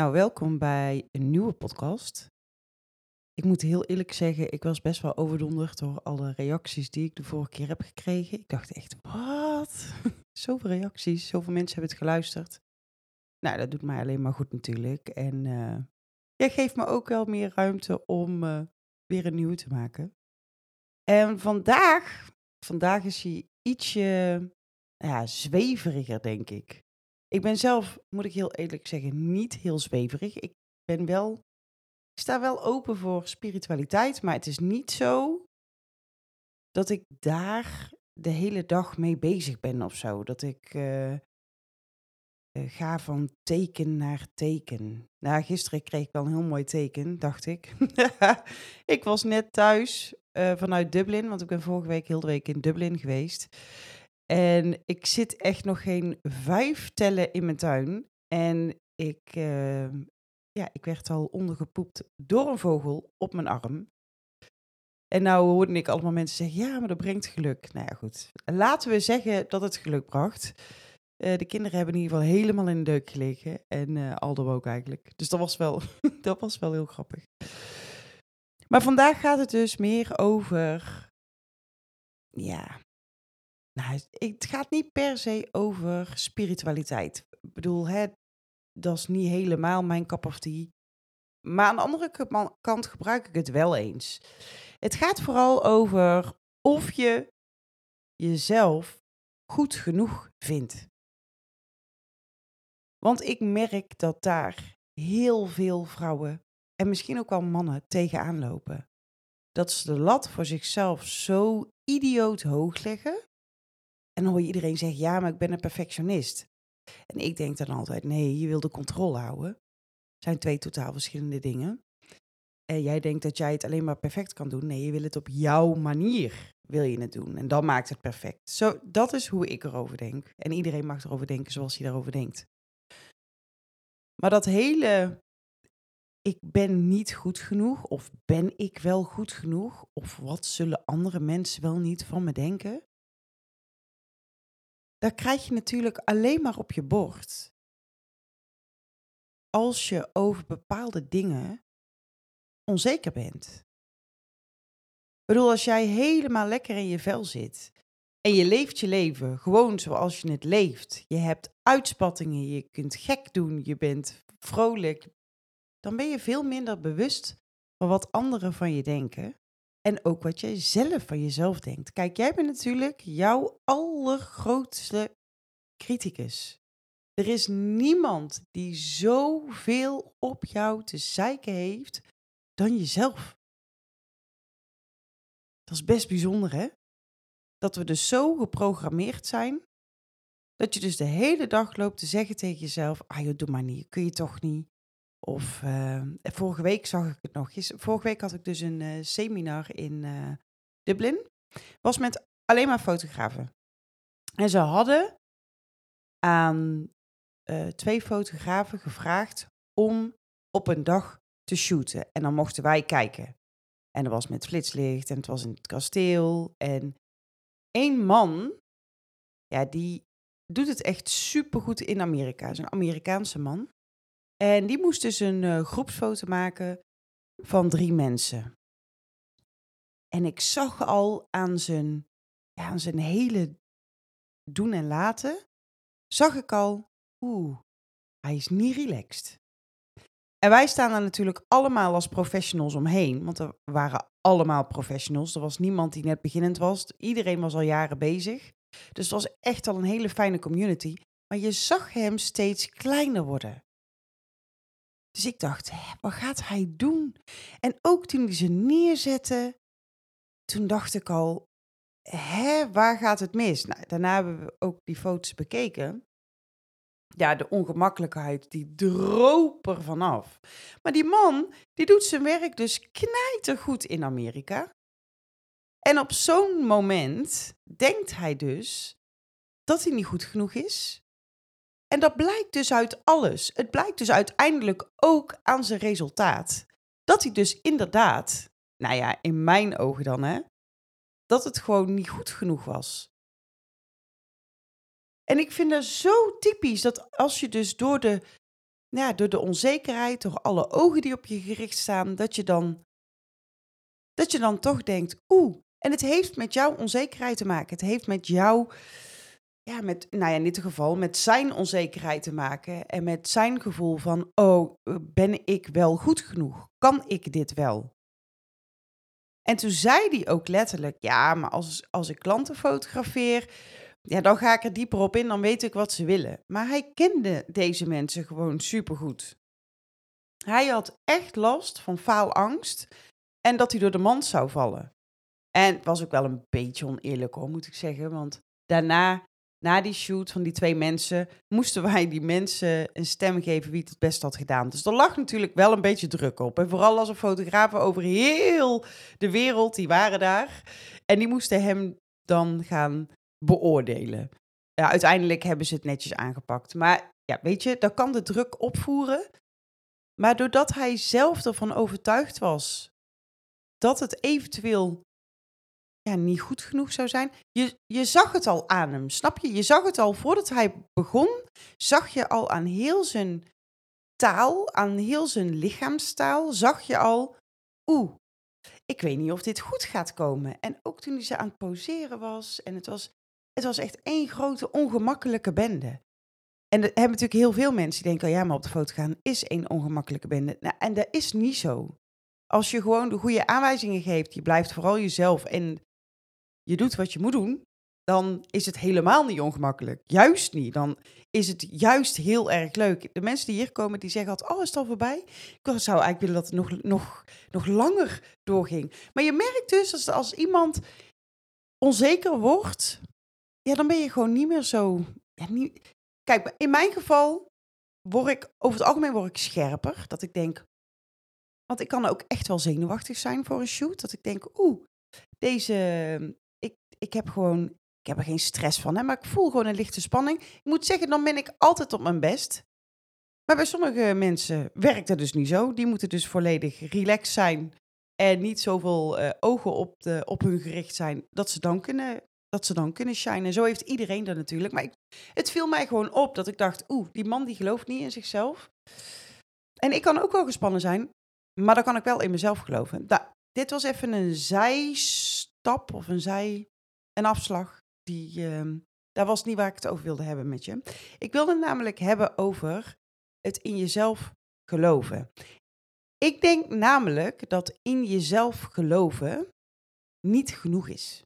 Nou, welkom bij een nieuwe podcast. Ik moet heel eerlijk zeggen, ik was best wel overdonderd door alle reacties die ik de vorige keer heb gekregen. Ik dacht echt, wat? zoveel reacties, zoveel mensen hebben het geluisterd. Nou, dat doet mij alleen maar goed natuurlijk. En uh, ja, geeft me ook wel meer ruimte om uh, weer een nieuwe te maken. En vandaag, vandaag is hij ietsje ja, zweveriger, denk ik. Ik ben zelf, moet ik heel eerlijk zeggen, niet heel zweverig. Ik ben wel, ik sta wel open voor spiritualiteit, maar het is niet zo dat ik daar de hele dag mee bezig ben of zo. Dat ik uh, ga van teken naar teken. Nou, gisteren kreeg ik wel een heel mooi teken, dacht ik. ik was net thuis uh, vanuit Dublin, want ik ben vorige week heel de week in Dublin geweest. En ik zit echt nog geen vijf tellen in mijn tuin. En ik, uh, ja, ik werd al ondergepoept door een vogel op mijn arm. En nou hoorde ik allemaal mensen zeggen, ja, maar dat brengt geluk. Nou ja, goed. Laten we zeggen dat het geluk bracht. Uh, de kinderen hebben in ieder geval helemaal in de deuk gelegen. En uh, Aldo ook eigenlijk. Dus dat was, wel, dat was wel heel grappig. Maar vandaag gaat het dus meer over, ja, nou, het gaat niet per se over spiritualiteit. Ik bedoel, hè, dat is niet helemaal mijn cup of tea. Maar aan de andere kant gebruik ik het wel eens. Het gaat vooral over of je jezelf goed genoeg vindt. Want ik merk dat daar heel veel vrouwen en misschien ook wel mannen tegenaan lopen. Dat ze de lat voor zichzelf zo idioot hoog leggen en dan hoor je iedereen zeggen, ja, maar ik ben een perfectionist. En ik denk dan altijd, nee, je wil de controle houden. Het zijn twee totaal verschillende dingen. En jij denkt dat jij het alleen maar perfect kan doen. Nee, je wil het op jouw manier wil je het doen. En dan maakt het perfect. Zo, dat is hoe ik erover denk. En iedereen mag erover denken zoals hij daarover denkt. Maar dat hele, ik ben niet goed genoeg, of ben ik wel goed genoeg, of wat zullen andere mensen wel niet van me denken? Dat krijg je natuurlijk alleen maar op je bord. Als je over bepaalde dingen onzeker bent. Ik bedoel, als jij helemaal lekker in je vel zit en je leeft je leven gewoon zoals je het leeft, je hebt uitspattingen, je kunt gek doen, je bent vrolijk, dan ben je veel minder bewust van wat anderen van je denken en ook wat jij zelf van jezelf denkt. Kijk, jij bent natuurlijk jouw allergrootste criticus. Er is niemand die zoveel op jou te zeiken heeft dan jezelf. Dat is best bijzonder, hè? Dat we dus zo geprogrammeerd zijn, dat je dus de hele dag loopt te zeggen tegen jezelf, ah joh, doe maar niet, kun je toch niet. Of uh, vorige week zag ik het nog. Vorige week had ik dus een uh, seminar in uh, Dublin. Was met alleen maar fotografen. En ze hadden aan twee fotografen gevraagd om op een dag te shooten. En dan mochten wij kijken. En dat was met flitslicht en het was in het kasteel. En één man, ja, die doet het echt supergoed in Amerika. een Amerikaanse man. En die moest dus een uh, groepsfoto maken van drie mensen. En ik zag al aan zijn, ja, aan zijn hele doen en laten, zag ik al, oeh, hij is niet relaxed. En wij staan er natuurlijk allemaal als professionals omheen, want er waren allemaal professionals. Er was niemand die net beginnend was. Iedereen was al jaren bezig. Dus het was echt al een hele fijne community. Maar je zag hem steeds kleiner worden. Dus ik dacht, hè, wat gaat hij doen? En ook toen hij ze neerzette, toen dacht ik al, hè, waar gaat het mis? Nou, daarna hebben we ook die foto's bekeken. Ja, de ongemakkelijkheid, die droop er vanaf. Maar die man, die doet zijn werk dus knijtergoed in Amerika. En op zo'n moment denkt hij dus dat hij niet goed genoeg is. En dat blijkt dus uit alles. Het blijkt dus uiteindelijk ook aan zijn resultaat. Dat hij dus inderdaad, nou ja, in mijn ogen dan hè, dat het gewoon niet goed genoeg was. En ik vind dat zo typisch dat als je dus door de, ja, door de onzekerheid, door alle ogen die op je gericht staan, dat je dan, dat je dan toch denkt, oeh, en het heeft met jouw onzekerheid te maken. Het heeft met jou, ja, met, nou ja, in dit geval, met zijn onzekerheid te maken. En met zijn gevoel van, oh, ben ik wel goed genoeg? Kan ik dit wel? En toen zei hij ook letterlijk, ja, maar als, als ik klanten fotografeer, ja, dan ga ik er dieper op in, dan weet ik wat ze willen. Maar hij kende deze mensen gewoon supergoed. Hij had echt last van faalangst en dat hij door de mand zou vallen. En het was ook wel een beetje oneerlijk hoor, moet ik zeggen. Want daarna, na die shoot van die twee mensen, moesten wij die mensen een stem geven wie het het best had gedaan. Dus er lag natuurlijk wel een beetje druk op. En vooral als er fotografen over heel de wereld, die waren daar. En die moesten hem dan gaan beoordelen. Ja, uiteindelijk hebben ze het netjes aangepakt. Maar ja, weet je, dan kan de druk opvoeren. Maar doordat hij zelf ervan overtuigd was dat het eventueel ja, niet goed genoeg zou zijn. Je, je zag het al aan hem, snap je? Je zag het al voordat hij begon, zag je al aan heel zijn taal, aan heel zijn lichaamstaal, zag je al, oeh, ik weet niet of dit goed gaat komen. En ook toen hij ze aan het poseren was, en het was, het was echt één grote ongemakkelijke bende. En er hebben natuurlijk heel veel mensen die denken, oh ja, maar op de foto gaan is één ongemakkelijke bende. Nou, en dat is niet zo. Als je gewoon de goede aanwijzingen geeft, je blijft vooral jezelf en je doet wat je moet doen, dan is het helemaal niet ongemakkelijk. Juist niet. Dan is het juist heel erg leuk. De mensen die hier komen, die zeggen altijd, oh, is het al voorbij? Ik zou eigenlijk willen dat het nog, nog, nog langer doorging. Maar je merkt dus, als, als iemand onzeker wordt, ja, dan ben je gewoon niet meer zo... Ja, niet... Kijk, in mijn geval word ik, over het algemeen word ik scherper. Dat ik denk, want ik kan ook echt wel zenuwachtig zijn voor een shoot. Dat ik denk, oeh, deze, ik heb gewoon, ik heb er geen stress van, hè, maar ik voel gewoon een lichte spanning. Ik moet zeggen, dan ben ik altijd op mijn best. Maar bij sommige mensen werkt dat dus niet zo. Die moeten dus volledig relaxed zijn en niet zoveel uh, ogen op, de, op hun gericht zijn, dat ze dan kunnen, dat ze dan kunnen shinen. Zo heeft iedereen dat natuurlijk. Maar ik, het viel mij gewoon op dat ik dacht, oeh, die man die gelooft niet in zichzelf. En ik kan ook wel gespannen zijn, maar dan kan ik wel in mezelf geloven. Nou, dit was even een zijstap of een zij een afslag. Die, uh, daar was niet waar ik het over wilde hebben met je. Ik wilde het namelijk hebben over het in jezelf geloven. Ik denk namelijk dat in jezelf geloven niet genoeg is.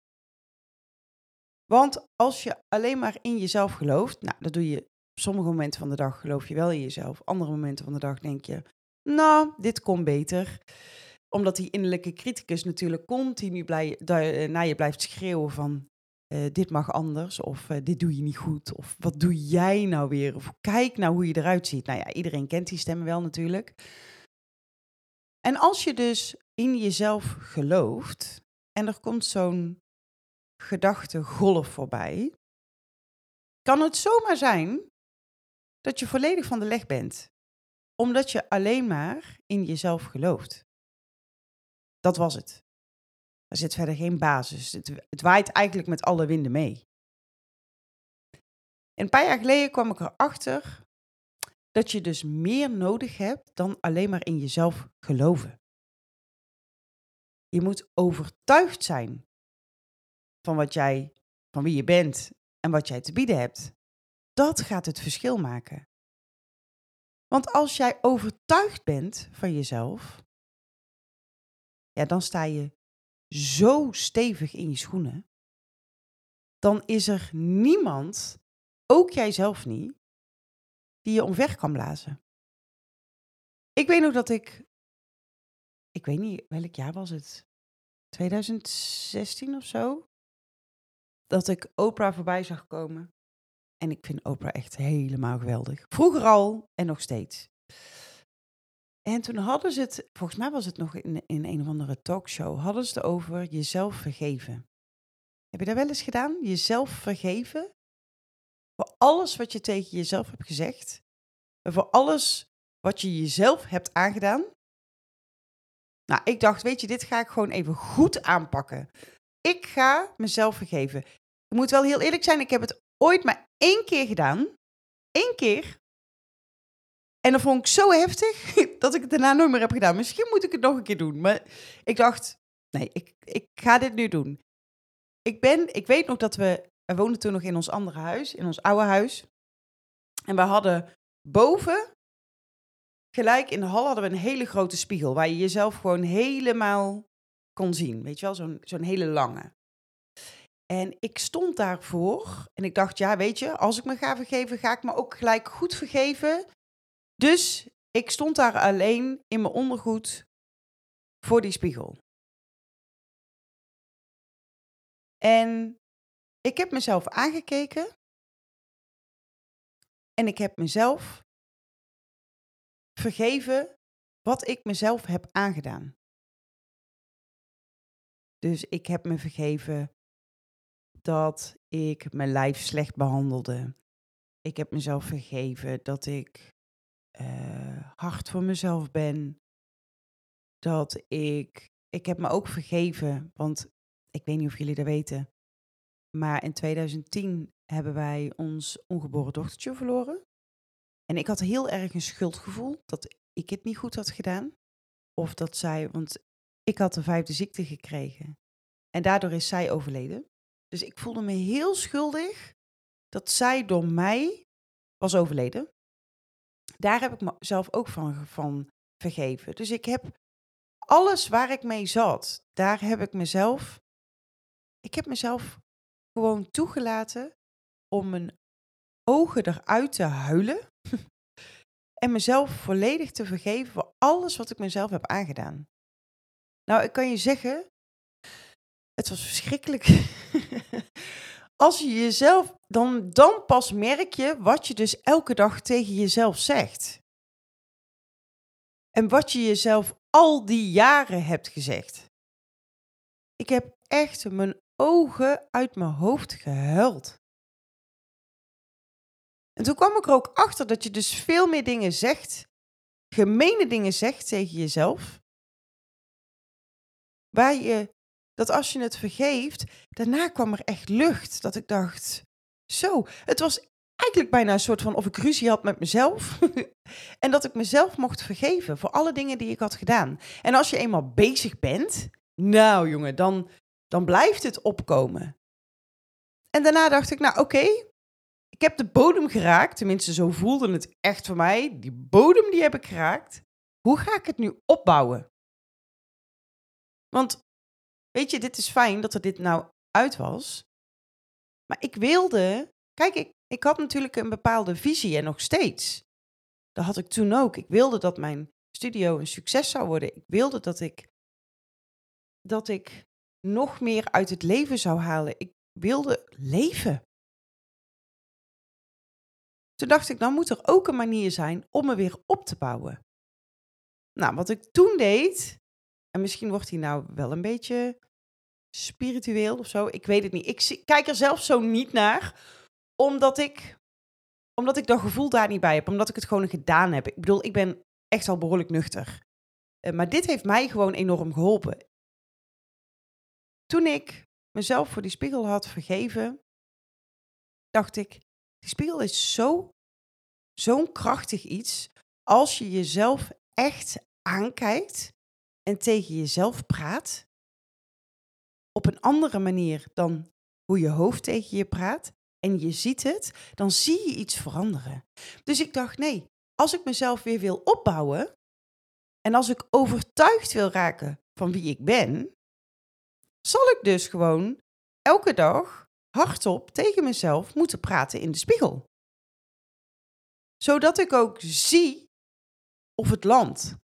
Want als je alleen maar in jezelf gelooft, nou, dat doe je op sommige momenten van de dag geloof je wel in jezelf. Andere momenten van de dag denk je, nou, dit komt beter omdat die innerlijke criticus natuurlijk continu blij, eh, naar je blijft schreeuwen van... Uh, dit mag anders, of uh, dit doe je niet goed, of wat doe jij nou weer, of kijk nou hoe je eruit ziet. Nou ja, iedereen kent die stemmen wel natuurlijk. En als je dus in jezelf gelooft en er komt zo'n gedachtegolf voorbij, kan het zomaar zijn dat je volledig van de leg bent, omdat je alleen maar in jezelf gelooft. Dat was het. Er zit verder geen basis. Het, het waait eigenlijk met alle winden mee. een paar jaar geleden kwam ik erachter dat je dus meer nodig hebt dan alleen maar in jezelf geloven. Je moet overtuigd zijn van wat jij, van wie je bent en wat jij te bieden hebt. Dat gaat het verschil maken. Want als jij overtuigd bent van jezelf, ja, dan sta je zo stevig in je schoenen. Dan is er niemand, ook jijzelf niet, die je omver kan blazen. Ik weet nog dat ik, ik weet niet welk jaar was het, 2016 of zo, dat ik Oprah voorbij zag komen. En ik vind Oprah echt helemaal geweldig. Vroeger al en nog steeds. En toen hadden ze het, volgens mij was het nog in, in een of andere talkshow, hadden ze het over jezelf vergeven. Heb je dat wel eens gedaan? Jezelf vergeven? Voor alles wat je tegen jezelf hebt gezegd? voor alles wat je jezelf hebt aangedaan? Nou, ik dacht, weet je, dit ga ik gewoon even goed aanpakken. Ik ga mezelf vergeven. Ik moet wel heel eerlijk zijn, ik heb het ooit maar één keer gedaan. Eén keer. En dat vond ik zo heftig dat ik het daarna nooit meer heb gedaan. Misschien moet ik het nog een keer doen. Maar ik dacht, nee, ik, ik ga dit nu doen. Ik, ben, ik weet nog dat we, we woonden toen nog in ons andere huis, in ons oude huis. En we hadden boven, gelijk in de hal, hadden we een hele grote spiegel. Waar je jezelf gewoon helemaal kon zien. Weet je wel, zo'n zo'n hele lange. En ik stond daarvoor en ik dacht, ja, weet je, als ik me ga vergeven, ga ik me ook gelijk goed vergeven. Dus ik stond daar alleen in mijn ondergoed voor die spiegel. En ik heb mezelf aangekeken en ik heb mezelf vergeven wat ik mezelf heb aangedaan. Dus ik heb me vergeven dat ik mijn lijf slecht behandelde. Ik heb mezelf vergeven dat ik uh, hard voor mezelf ben. Dat ik. Ik heb me ook vergeven, want ik weet niet of jullie dat weten. Maar in 2010 hebben wij ons ongeboren dochtertje verloren. En ik had heel erg een schuldgevoel dat ik het niet goed had gedaan. Of dat zij, want ik had de vijfde ziekte gekregen. En daardoor is zij overleden. Dus ik voelde me heel schuldig dat zij door mij was overleden. Daar heb ik mezelf ook van, van vergeven. Dus ik heb alles waar ik mee zat, daar heb ik mezelf. Ik heb mezelf gewoon toegelaten om mijn ogen eruit te huilen. en mezelf volledig te vergeven voor alles wat ik mezelf heb aangedaan. Nou, ik kan je zeggen, het was verschrikkelijk. Als je jezelf, dan, dan pas merk je wat je dus elke dag tegen jezelf zegt. En wat je jezelf al die jaren hebt gezegd. Ik heb echt mijn ogen uit mijn hoofd gehuild. En toen kwam ik er ook achter dat je dus veel meer dingen zegt, gemene dingen zegt tegen jezelf, waar je dat als je het vergeeft, daarna kwam er echt lucht. Dat ik dacht, zo, het was eigenlijk bijna een soort van of ik ruzie had met mezelf. en dat ik mezelf mocht vergeven voor alle dingen die ik had gedaan. En als je eenmaal bezig bent, nou jongen, dan, dan blijft het opkomen. En daarna dacht ik, nou oké, ik heb de bodem geraakt. Tenminste, zo voelde het echt voor mij. Die bodem die heb ik geraakt. Hoe ga ik het nu opbouwen? Want weet je, dit is fijn dat er dit nou uit was. Maar ik wilde, kijk, ik, ik had natuurlijk een bepaalde visie en nog steeds. Dat had ik toen ook. Ik wilde dat mijn studio een succes zou worden. Ik wilde dat ik, dat ik nog meer uit het leven zou halen. Ik wilde leven. Toen dacht ik, dan moet er ook een manier zijn om me weer op te bouwen. Nou, wat ik toen deed, en misschien wordt hij nou wel een beetje spiritueel of zo. Ik weet het niet. Ik kijk er zelf zo niet naar, omdat ik, omdat ik dat gevoel daar niet bij heb. Omdat ik het gewoon gedaan heb. Ik bedoel, ik ben echt al behoorlijk nuchter. Uh, maar dit heeft mij gewoon enorm geholpen. Toen ik mezelf voor die spiegel had vergeven, dacht ik, die spiegel is zo, zo'n krachtig iets. Als je jezelf echt aankijkt en tegen jezelf praat, op een andere manier dan hoe je hoofd tegen je praat en je ziet het, dan zie je iets veranderen. Dus ik dacht, nee, als ik mezelf weer wil opbouwen en als ik overtuigd wil raken van wie ik ben, zal ik dus gewoon elke dag hardop tegen mezelf moeten praten in de spiegel. Zodat ik ook zie of het landt.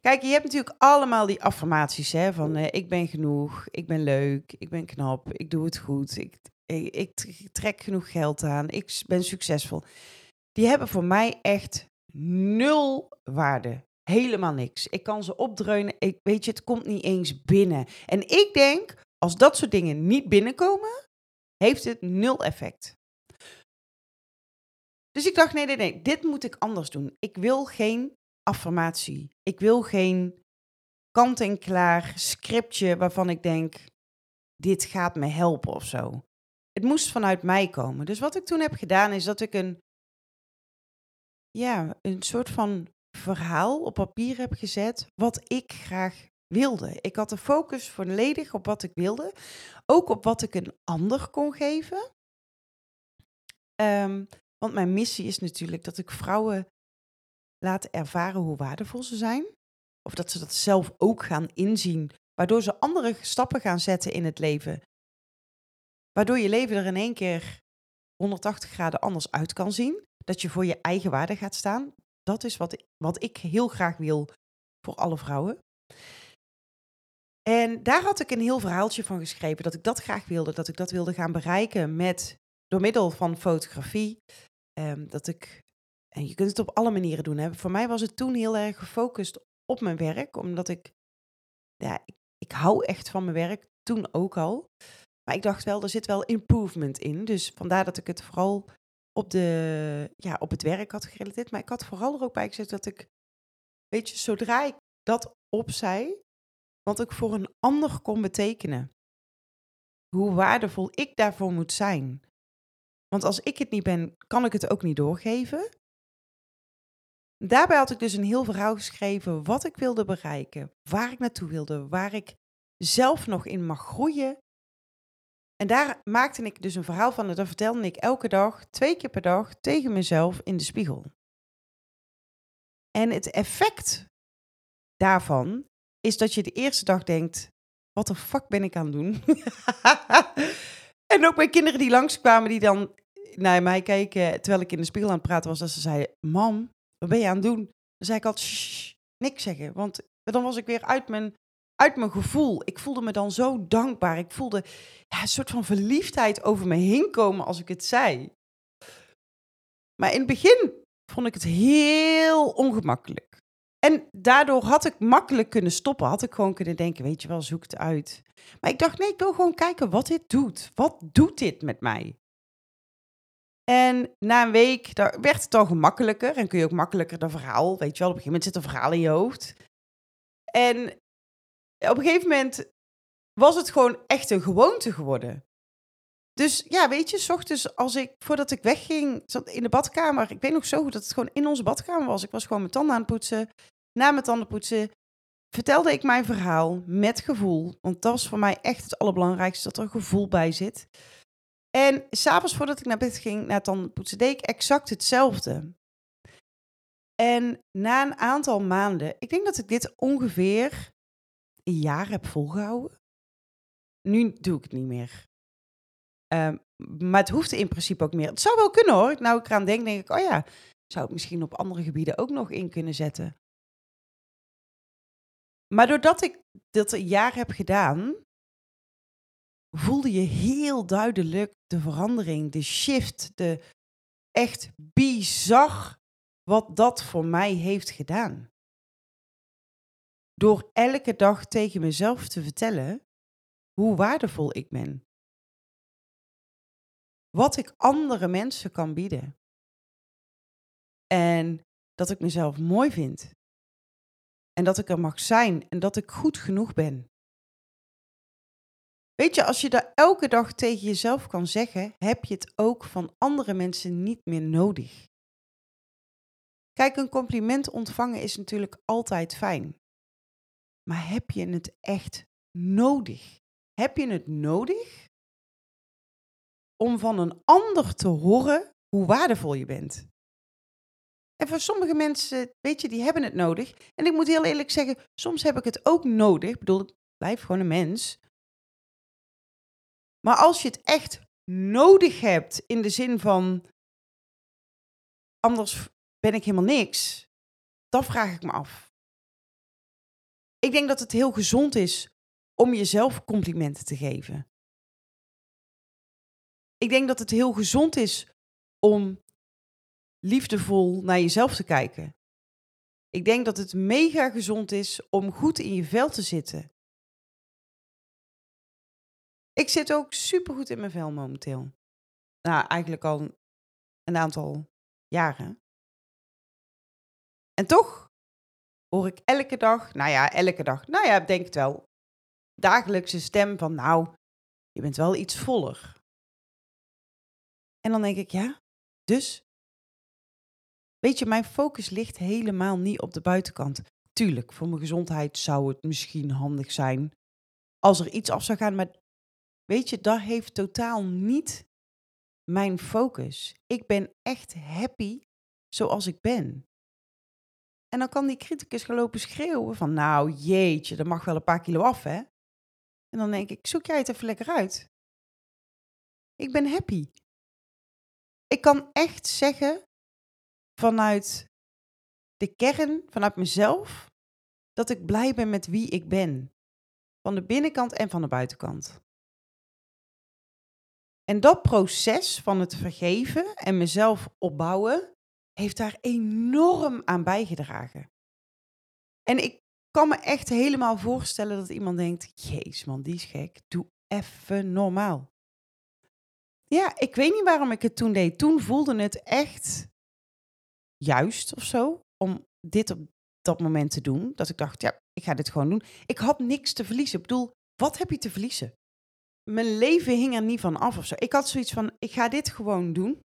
Kijk, je hebt natuurlijk allemaal die affirmaties hè, van uh, ik ben genoeg, ik ben leuk, ik ben knap, ik doe het goed, ik, ik, ik trek genoeg geld aan, ik ben succesvol. Die hebben voor mij echt nul waarde. Helemaal niks. Ik kan ze opdreunen. Ik, weet je, het komt niet eens binnen. En ik denk, als dat soort dingen niet binnenkomen, heeft het nul effect. Dus ik dacht, nee, nee, nee, dit moet ik anders doen. Ik wil geen affirmatie. Ik wil geen kant-en-klaar scriptje waarvan ik denk, dit gaat me helpen of zo. Het moest vanuit mij komen. Dus wat ik toen heb gedaan is dat ik een, ja, een soort van verhaal op papier heb gezet wat ik graag wilde. Ik had de focus volledig op wat ik wilde, ook op wat ik een ander kon geven. Ehm, want mijn missie is natuurlijk dat ik vrouwen laat ervaren hoe waardevol ze zijn. Of dat ze dat zelf ook gaan inzien, waardoor ze andere stappen gaan zetten in het leven. Waardoor je leven er in één keer 180 graden anders uit kan zien. Dat je voor je eigen waarde gaat staan. Dat is wat, wat ik heel graag wil voor alle vrouwen. En daar had ik een heel verhaaltje van geschreven. Dat ik dat graag wilde. Dat ik dat wilde gaan bereiken met, door middel van fotografie. Um, dat ik, en je kunt het op alle manieren doen. Hè. Voor mij was het toen heel erg gefocust op mijn werk. Omdat ik, ja, ik, ik hou echt van mijn werk. Toen ook al. Maar ik dacht wel, er zit wel improvement in. Dus vandaar dat ik het vooral op, de, ja, op het werk had gerelateerd. Maar ik had vooral er ook bij gezet dat ik, weet je, zodra ik dat opzij, wat ik voor een ander kon betekenen. Hoe waardevol ik daarvoor moet zijn. Want als ik het niet ben, kan ik het ook niet doorgeven. Daarbij had ik dus een heel verhaal geschreven wat ik wilde bereiken, waar ik naartoe wilde, waar ik zelf nog in mag groeien en daar maakte ik dus een verhaal van en dat vertelde ik elke dag, twee keer per dag, tegen mezelf in de spiegel. En het effect daarvan is dat je de eerste dag denkt, wat de fuck ben ik aan het doen? en ook mijn kinderen die langskwamen, die dan naar mij keken terwijl ik in de spiegel aan het praten was, dat ze zeiden, mam, wat ben je aan het doen? Dan zei ik altijd, niks zeggen, want dan was ik weer uit mijn uit mijn gevoel. Ik voelde me dan zo dankbaar. Ik voelde ja, een soort van verliefdheid over me heen komen als ik het zei. Maar in het begin vond ik het heel ongemakkelijk. En daardoor had ik makkelijk kunnen stoppen. Had ik gewoon kunnen denken, weet je wel, zoek het uit. Maar ik dacht, nee, ik wil gewoon kijken wat dit doet. Wat doet dit met mij? En na een week daar werd het al gemakkelijker. En kun je ook makkelijker dat verhaal, weet je wel, op een gegeven moment zit een verhaal in je hoofd. En op een gegeven moment was het gewoon echt een gewoonte geworden. Dus ja, weet je, s ochtends als ik, voordat ik wegging, zat in de badkamer. Ik weet nog zo goed dat het gewoon in onze badkamer was. Ik was gewoon mijn tanden aan het poetsen. Na mijn tanden poetsen vertelde ik mijn verhaal met gevoel. Want dat was voor mij echt het allerbelangrijkste, dat er gevoel bij zit. En s'avonds voordat ik naar bed ging, na tanden poetsen, deed ik exact hetzelfde. En na een aantal maanden, ik denk dat ik dit ongeveer een jaar heb volgehouden. Nu doe ik het niet meer. Ehm, maar het hoeft in principe ook meer. Het zou wel kunnen hoor. Nou, ik eraan denk, denk ik, oh ja, zou het misschien op andere gebieden ook nog in kunnen zetten. Maar doordat ik dat een jaar heb gedaan, voelde je heel duidelijk de verandering, de shift, de echt bizar wat dat voor mij heeft gedaan door elke dag tegen mezelf te vertellen hoe waardevol ik ben. Wat ik andere mensen kan bieden. En dat ik mezelf mooi vind. En dat ik er mag zijn en dat ik goed genoeg ben. Weet je, als je dat elke dag tegen jezelf kan zeggen, heb je het ook van andere mensen niet meer nodig. Kijk, een compliment ontvangen is natuurlijk altijd fijn. Maar heb je het echt nodig? Heb je het nodig om van een ander te horen hoe waardevol je bent? En voor sommige mensen, weet je, die hebben het nodig. En ik moet heel eerlijk zeggen, soms heb ik het ook nodig. Ik bedoel, ik blijf gewoon een mens. Maar als je het echt nodig hebt in de zin van, anders ben ik helemaal niks, dan vraag ik me af. Ik denk dat het heel gezond is om jezelf complimenten te geven. Ik denk dat het heel gezond is om liefdevol naar jezelf te kijken. Ik denk dat het mega gezond is om goed in je vel te zitten. Ik zit ook super goed in mijn vel momenteel. Nou, eigenlijk al een aantal jaren. En toch hoor ik elke dag, nou ja, elke dag, nou ja, denk het wel, dagelijkse stem van, nou, je bent wel iets voller. En dan denk ik, ja, dus? Weet je, mijn focus ligt helemaal niet op de buitenkant. Tuurlijk, voor mijn gezondheid zou het misschien handig zijn als er iets af zou gaan. Maar weet je, dat heeft totaal niet mijn focus. Ik ben echt happy zoals ik ben. En dan kan die criticus gaan lopen schreeuwen van, nou jeetje, dat mag wel een paar kilo af, hè? En dan denk ik, zoek jij het even lekker uit. Ik ben happy. Ik kan echt zeggen vanuit de kern, vanuit mezelf, dat ik blij ben met wie ik ben. Van de binnenkant en van de buitenkant. En dat proces van het vergeven en mezelf opbouwen, heeft daar enorm aan bijgedragen. En ik kan me echt helemaal voorstellen dat iemand denkt: Jezus man, die is gek. Doe even normaal. Ja, ik weet niet waarom ik het toen deed. Toen voelde het echt juist of zo om dit op dat moment te doen. Dat ik dacht, ja, ik ga dit gewoon doen. Ik had niks te verliezen. Ik bedoel, wat heb je te verliezen? Mijn leven hing er niet van af of zo. Ik had zoiets van, ik ga dit gewoon doen.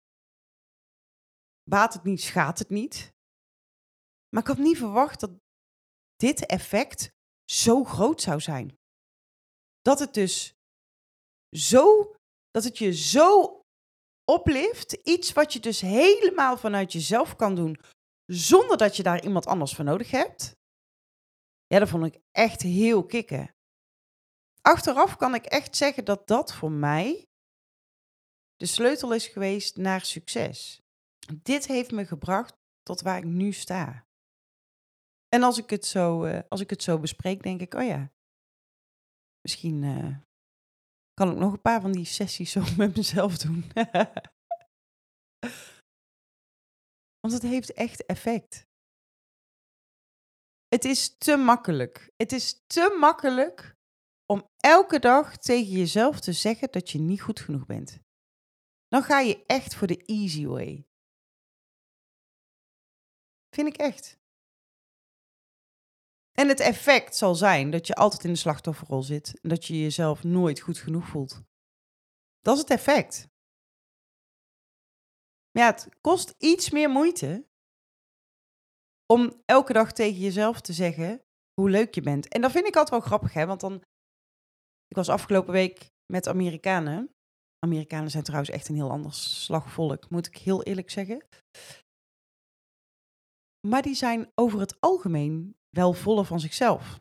Baat het niet, schaadt het niet. Maar ik had niet verwacht dat dit effect zo groot zou zijn. Dat het dus zo, dat het je zo oplift, iets wat je dus helemaal vanuit jezelf kan doen, zonder dat je daar iemand anders voor nodig hebt. Ja, dat vond ik echt heel kicken. Achteraf kan ik echt zeggen dat dat voor mij de sleutel is geweest naar succes. Dit heeft me gebracht tot waar ik nu sta. En als ik het zo, uh, als ik het zo bespreek, denk ik, oh ja, misschien uh, kan ik nog een paar van die sessies zo met mezelf doen. Want het heeft echt effect. Het is te makkelijk. Het is te makkelijk om elke dag tegen jezelf te zeggen dat je niet goed genoeg bent. Dan ga je echt voor de easy way. Vind ik echt. En het effect zal zijn dat je altijd in de slachtofferrol zit en dat je jezelf nooit goed genoeg voelt. Dat is het effect. Maar ja, het kost iets meer moeite om elke dag tegen jezelf te zeggen hoe leuk je bent. En dat vind ik altijd wel grappig, hè? Want dan. Ik was afgelopen week met Amerikanen. Amerikanen zijn trouwens echt een heel ander slagvolk, moet ik heel eerlijk zeggen. Maar die zijn over het algemeen wel voller van zichzelf.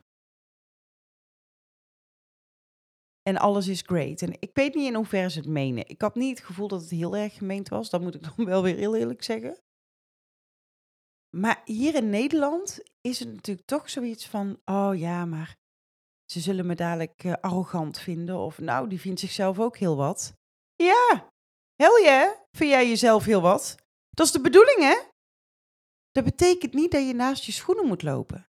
En alles is great. En ik weet niet in hoeverre ze het menen. Ik had niet het gevoel dat het heel erg gemeend was. Dat moet ik dan wel weer heel eerlijk zeggen. Maar hier in Nederland is het natuurlijk toch zoiets van: oh ja, maar ze zullen me dadelijk uh, arrogant vinden. Of nou, die vindt zichzelf ook heel wat. Ja, hel je, vind jij jezelf heel wat? Dat is de bedoeling, hè? Dat betekent niet dat je naast je schoenen moet lopen.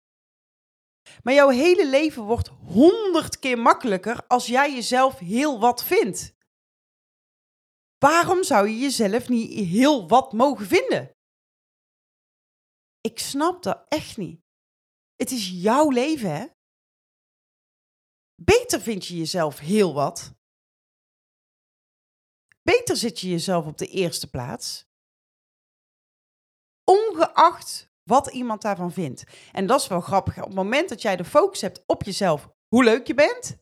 Maar jouw hele leven wordt honderd keer makkelijker als jij jezelf heel wat vindt. Waarom zou je jezelf niet heel wat mogen vinden? Ik snap dat echt niet. Het is jouw leven, hè? Beter vind je jezelf heel wat. Beter zit je jezelf op de eerste plaats. Ongeacht wat iemand daarvan vindt. En dat is wel grappig. Op het moment dat jij de focus hebt op jezelf, hoe leuk je bent,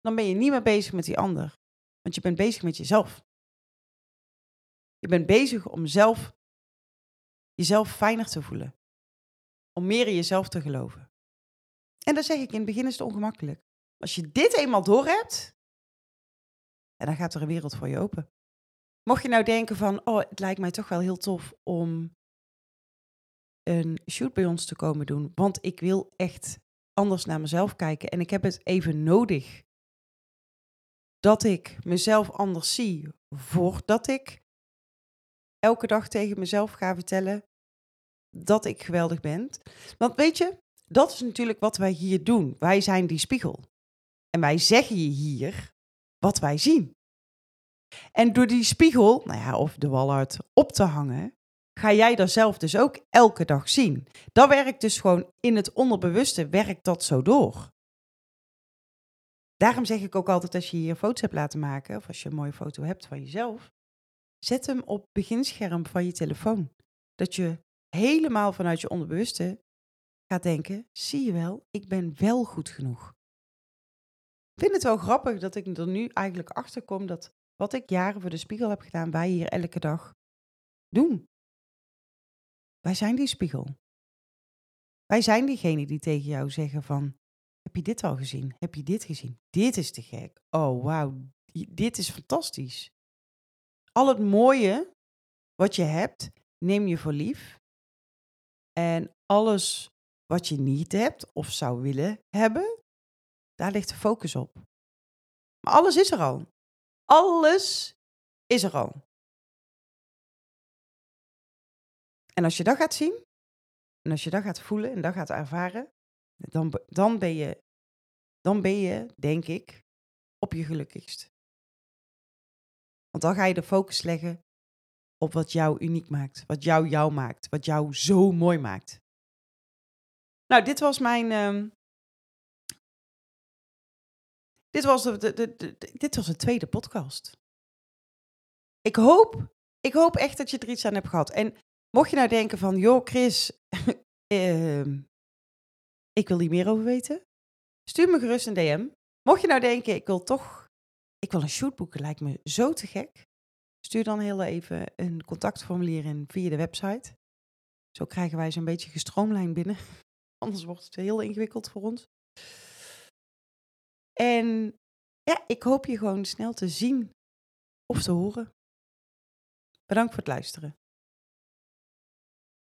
dan ben je niet meer bezig met die ander. Want je bent bezig met jezelf. Je bent bezig om zelf jezelf fijner te voelen. Om meer in jezelf te geloven. En dan zeg ik, in het begin is het ongemakkelijk. Als je dit eenmaal doorhebt, en dan gaat er een wereld voor je open. Mocht je nou denken van, oh, het lijkt mij toch wel heel tof om een shoot bij ons te komen doen, want ik wil echt anders naar mezelf kijken en ik heb het even nodig dat ik mezelf anders zie voordat ik elke dag tegen mezelf ga vertellen dat ik geweldig ben. Want weet je, dat is natuurlijk wat wij hier doen. Wij zijn die spiegel. En wij zeggen je hier wat wij zien. En door die spiegel, nou ja, of de walhart op te hangen, ga jij dat zelf dus ook elke dag zien. Dat werkt dus gewoon in het onderbewuste, werkt dat zo door. Daarom zeg ik ook altijd als je hier foto's hebt laten maken, of als je een mooie foto hebt van jezelf, zet hem op beginscherm van je telefoon. dat je helemaal vanuit je onderbewuste gaat denken: zie je wel, ik ben wel goed genoeg. Ik vind het wel grappig dat ik er nu eigenlijk achter kom dat wat ik jaren voor de spiegel heb gedaan, wij hier elke dag doen. Wij zijn die spiegel. Wij zijn diegene die tegen jou zeggen van, heb je dit al gezien? Heb je dit gezien? Dit is te gek. Oh, wauw. Dit is fantastisch. Al het mooie wat je hebt, neem je voor lief. En alles wat je niet hebt of zou willen hebben, daar ligt de focus op. Maar alles is er al. Alles is er al. En als je dat gaat zien, en als je dat gaat voelen en dat gaat ervaren, dan, dan, ben, je, dan ben je, denk ik, op je gelukkigst. Want dan ga je de focus leggen op wat jou uniek maakt, wat jou jou maakt, wat jou zo mooi maakt. Nou, dit was mijn. Uh, dit, was de, de, dit was de tweede podcast. Ik hoop, ik hoop echt dat je er iets aan hebt gehad. En mocht je nou denken van, joh Chris, uh, ik wil hier meer over weten, stuur me gerust een DM. Mocht je nou denken, ik wil toch, ik wil een shoot boeken, lijkt me zo te gek. Stuur dan heel even een contactformulier in via de website. Zo krijgen wij zo'n beetje gestroomlijnd binnen. Anders wordt het heel ingewikkeld voor ons. En ja, ik hoop je gewoon snel te zien of te horen. Bedankt voor het luisteren.